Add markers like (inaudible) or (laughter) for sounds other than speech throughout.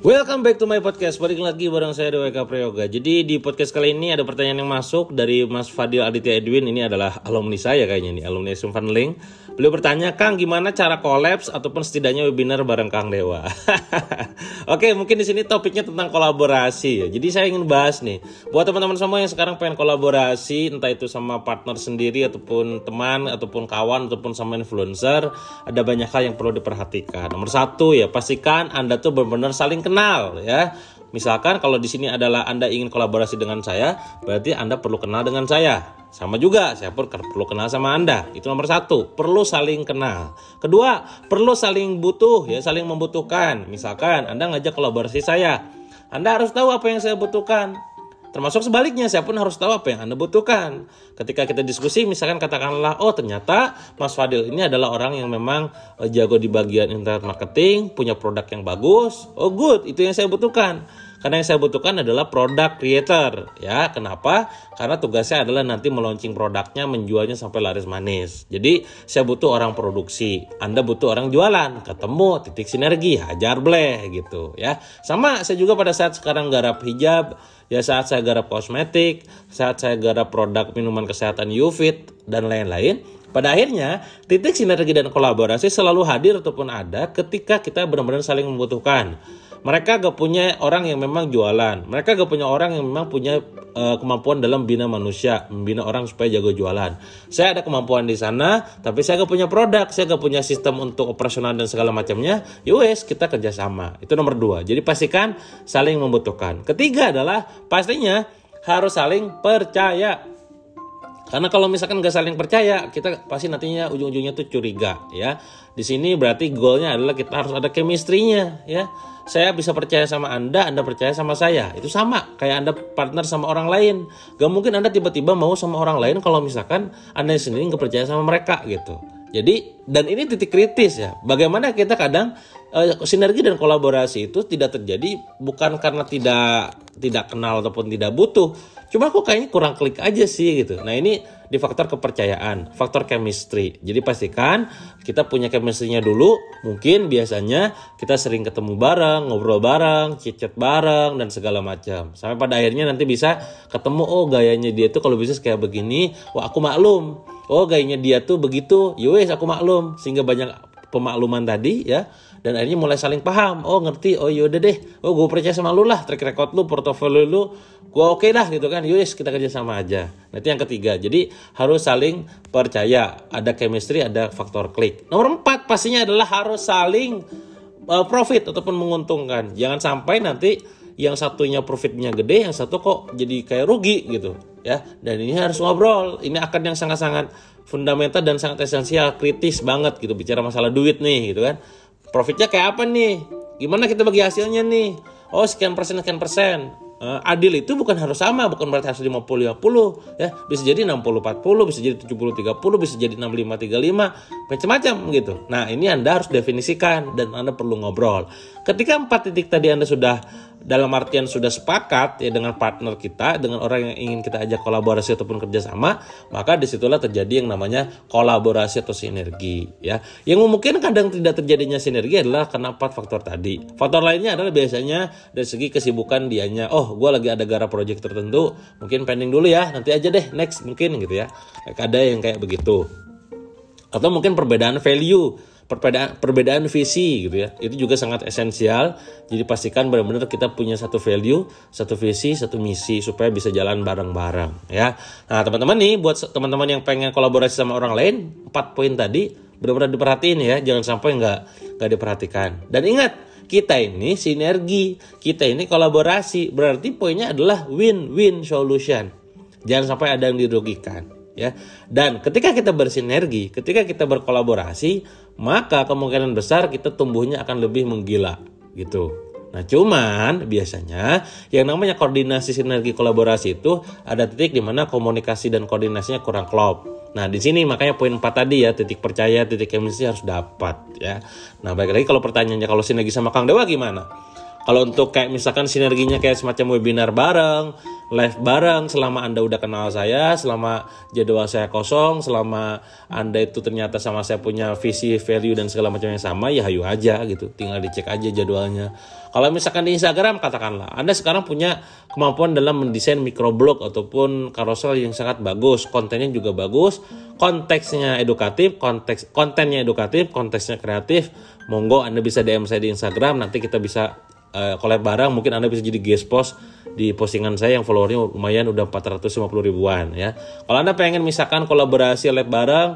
Welcome back to my podcast. Balik lagi bareng saya DWK Prayoga. Jadi di podcast kali ini ada pertanyaan yang masuk dari Mas Fadil Aditya Edwin. Ini adalah alumni saya kayaknya nih, alumni SM Funneling. Beliau bertanya, Kang gimana cara kolaps ataupun setidaknya webinar bareng Kang Dewa? (laughs) Oke, mungkin di sini topiknya tentang kolaborasi ya. Jadi saya ingin bahas nih, buat teman-teman semua yang sekarang pengen kolaborasi, entah itu sama partner sendiri ataupun teman ataupun kawan ataupun sama influencer, ada banyak hal yang perlu diperhatikan. Nomor satu ya, pastikan Anda tuh benar-benar saling kenal ya. Misalkan kalau di sini adalah Anda ingin kolaborasi dengan saya, berarti Anda perlu kenal dengan saya. Sama juga, saya pun perlu kenal sama Anda. Itu nomor satu, perlu saling kenal. Kedua, perlu saling butuh, ya saling membutuhkan. Misalkan Anda ngajak kolaborasi saya, Anda harus tahu apa yang saya butuhkan. Termasuk sebaliknya, saya pun harus tahu apa yang Anda butuhkan. Ketika kita diskusi, misalkan katakanlah, oh ternyata Mas Fadil ini adalah orang yang memang eh, jago di bagian internet marketing, punya produk yang bagus. Oh good, itu yang saya butuhkan. Karena yang saya butuhkan adalah produk creator, ya. Kenapa? Karena tugasnya adalah nanti meluncing produknya, menjualnya sampai laris manis. Jadi saya butuh orang produksi, Anda butuh orang jualan, ketemu titik sinergi, hajar bleh gitu, ya. Sama saya juga pada saat sekarang garap hijab, ya saat saya garap kosmetik, saat saya garap produk minuman kesehatan Ufit dan lain-lain, pada akhirnya, titik sinergi dan kolaborasi selalu hadir ataupun ada ketika kita benar-benar saling membutuhkan mereka gak punya orang yang memang jualan. Mereka gak punya orang yang memang punya uh, kemampuan dalam bina manusia membina orang supaya jago jualan. Saya ada kemampuan di sana tapi saya gak punya produk saya gak punya sistem untuk operasional dan segala macamnya. Yowes kita kerjasama. Itu nomor dua. Jadi pastikan saling membutuhkan. Ketiga adalah pastinya harus saling percaya karena kalau misalkan nggak saling percaya, kita pasti nantinya ujung-ujungnya tuh curiga, ya. Di sini berarti goalnya adalah kita harus ada chemistry-nya, ya. Saya bisa percaya sama Anda, Anda percaya sama saya. Itu sama kayak Anda partner sama orang lain. Gak mungkin Anda tiba-tiba mau sama orang lain kalau misalkan Anda sendiri nggak percaya sama mereka gitu. Jadi dan ini titik kritis ya. Bagaimana kita kadang uh, sinergi dan kolaborasi itu tidak terjadi bukan karena tidak tidak kenal ataupun tidak butuh, Cuma kok kayaknya kurang klik aja sih gitu. Nah ini di faktor kepercayaan, faktor chemistry. Jadi pastikan kita punya chemistry-nya dulu. Mungkin biasanya kita sering ketemu bareng, ngobrol bareng, chat bareng dan segala macam. Sampai pada akhirnya nanti bisa ketemu oh gayanya dia tuh kalau bisnis kayak begini, wah aku maklum. Oh gayanya dia tuh begitu, yowes aku maklum. Sehingga banyak pemakluman tadi ya dan akhirnya mulai saling paham. Oh ngerti. Oh yaudah deh. Oh gue percaya sama lu lah. Track record lu portofolio lu gue oke okay dah gitu kan. Yus kita kerja sama aja. Nanti yang ketiga. Jadi harus saling percaya. Ada chemistry ada faktor klik. Nomor empat pastinya adalah harus saling uh, profit ataupun menguntungkan. Jangan sampai nanti yang satunya profitnya gede yang satu kok jadi kayak rugi gitu ya. Dan ini harus ngobrol. Ini akan yang sangat-sangat fundamental dan sangat esensial kritis banget gitu. Bicara masalah duit nih gitu kan profitnya kayak apa nih? Gimana kita bagi hasilnya nih? Oh sekian persen sekian persen. Uh, adil itu bukan harus sama bukan berarti harus 50 50 ya. Bisa jadi 60 40 bisa jadi 70 30 bisa jadi 65 35 macam-macam gitu. Nah ini Anda harus definisikan dan Anda perlu ngobrol. Ketika empat titik tadi Anda sudah dalam artian sudah sepakat ya dengan partner kita, dengan orang yang ingin kita ajak kolaborasi ataupun kerjasama, maka di situlah terjadi yang namanya kolaborasi atau sinergi ya. Yang mungkin kadang tidak terjadinya sinergi adalah karena empat faktor tadi. Faktor lainnya adalah biasanya dari segi kesibukan dianya, oh gue lagi ada gara project tertentu, mungkin pending dulu ya, nanti aja deh next mungkin gitu ya. Ada yang kayak begitu. Atau mungkin perbedaan value perbedaan perbedaan visi gitu ya. Itu juga sangat esensial. Jadi pastikan benar-benar kita punya satu value satu visi satu misi supaya bisa jalan bareng-bareng ya. Nah teman-teman nih buat teman-teman yang pengen kolaborasi sama orang lain empat poin tadi benar-benar diperhatiin ya. Jangan sampai nggak nggak diperhatikan. Dan ingat kita ini sinergi kita ini kolaborasi. Berarti poinnya adalah win-win solution. Jangan sampai ada yang dirugikan ya. Dan ketika kita bersinergi, ketika kita berkolaborasi, maka kemungkinan besar kita tumbuhnya akan lebih menggila gitu. Nah, cuman biasanya yang namanya koordinasi sinergi kolaborasi itu ada titik di mana komunikasi dan koordinasinya kurang klop. Nah, di sini makanya poin 4 tadi ya, titik percaya, titik chemistry harus dapat ya. Nah, baik lagi kalau pertanyaannya kalau sinergi sama Kang Dewa gimana? Kalau untuk kayak misalkan sinerginya kayak semacam webinar bareng, live bareng selama Anda udah kenal saya, selama jadwal saya kosong, selama Anda itu ternyata sama saya punya visi, value dan segala macam yang sama, ya hayu aja gitu. Tinggal dicek aja jadwalnya. Kalau misalkan di Instagram katakanlah Anda sekarang punya kemampuan dalam mendesain microblog ataupun carousel yang sangat bagus, kontennya juga bagus, konteksnya edukatif, konteks kontennya edukatif, konteksnya kreatif. Monggo Anda bisa DM saya di Instagram, nanti kita bisa uh, collab bareng mungkin anda bisa jadi guest post di postingan saya yang followernya lumayan udah 450 ribuan ya. Kalau anda pengen misalkan kolaborasi collab bareng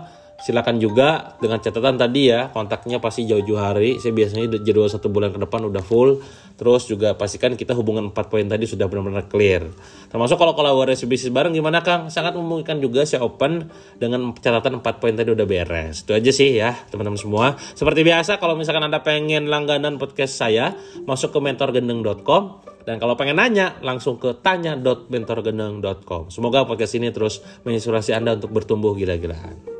silakan juga dengan catatan tadi ya kontaknya pasti jauh-jauh hari. Saya biasanya jadwal satu bulan ke depan udah full. Terus juga pastikan kita hubungan 4 poin tadi sudah benar-benar clear. Termasuk kalau kolaborasi bisnis bareng gimana Kang? Sangat memungkinkan juga saya open dengan catatan 4 poin tadi udah beres. Itu aja sih ya teman-teman semua. Seperti biasa kalau misalkan anda pengen langganan podcast saya masuk ke mentorgendeng.com dan kalau pengen nanya, langsung ke tanya.mentorgendeng.com. Semoga podcast ini terus menginspirasi Anda untuk bertumbuh gila-gilaan.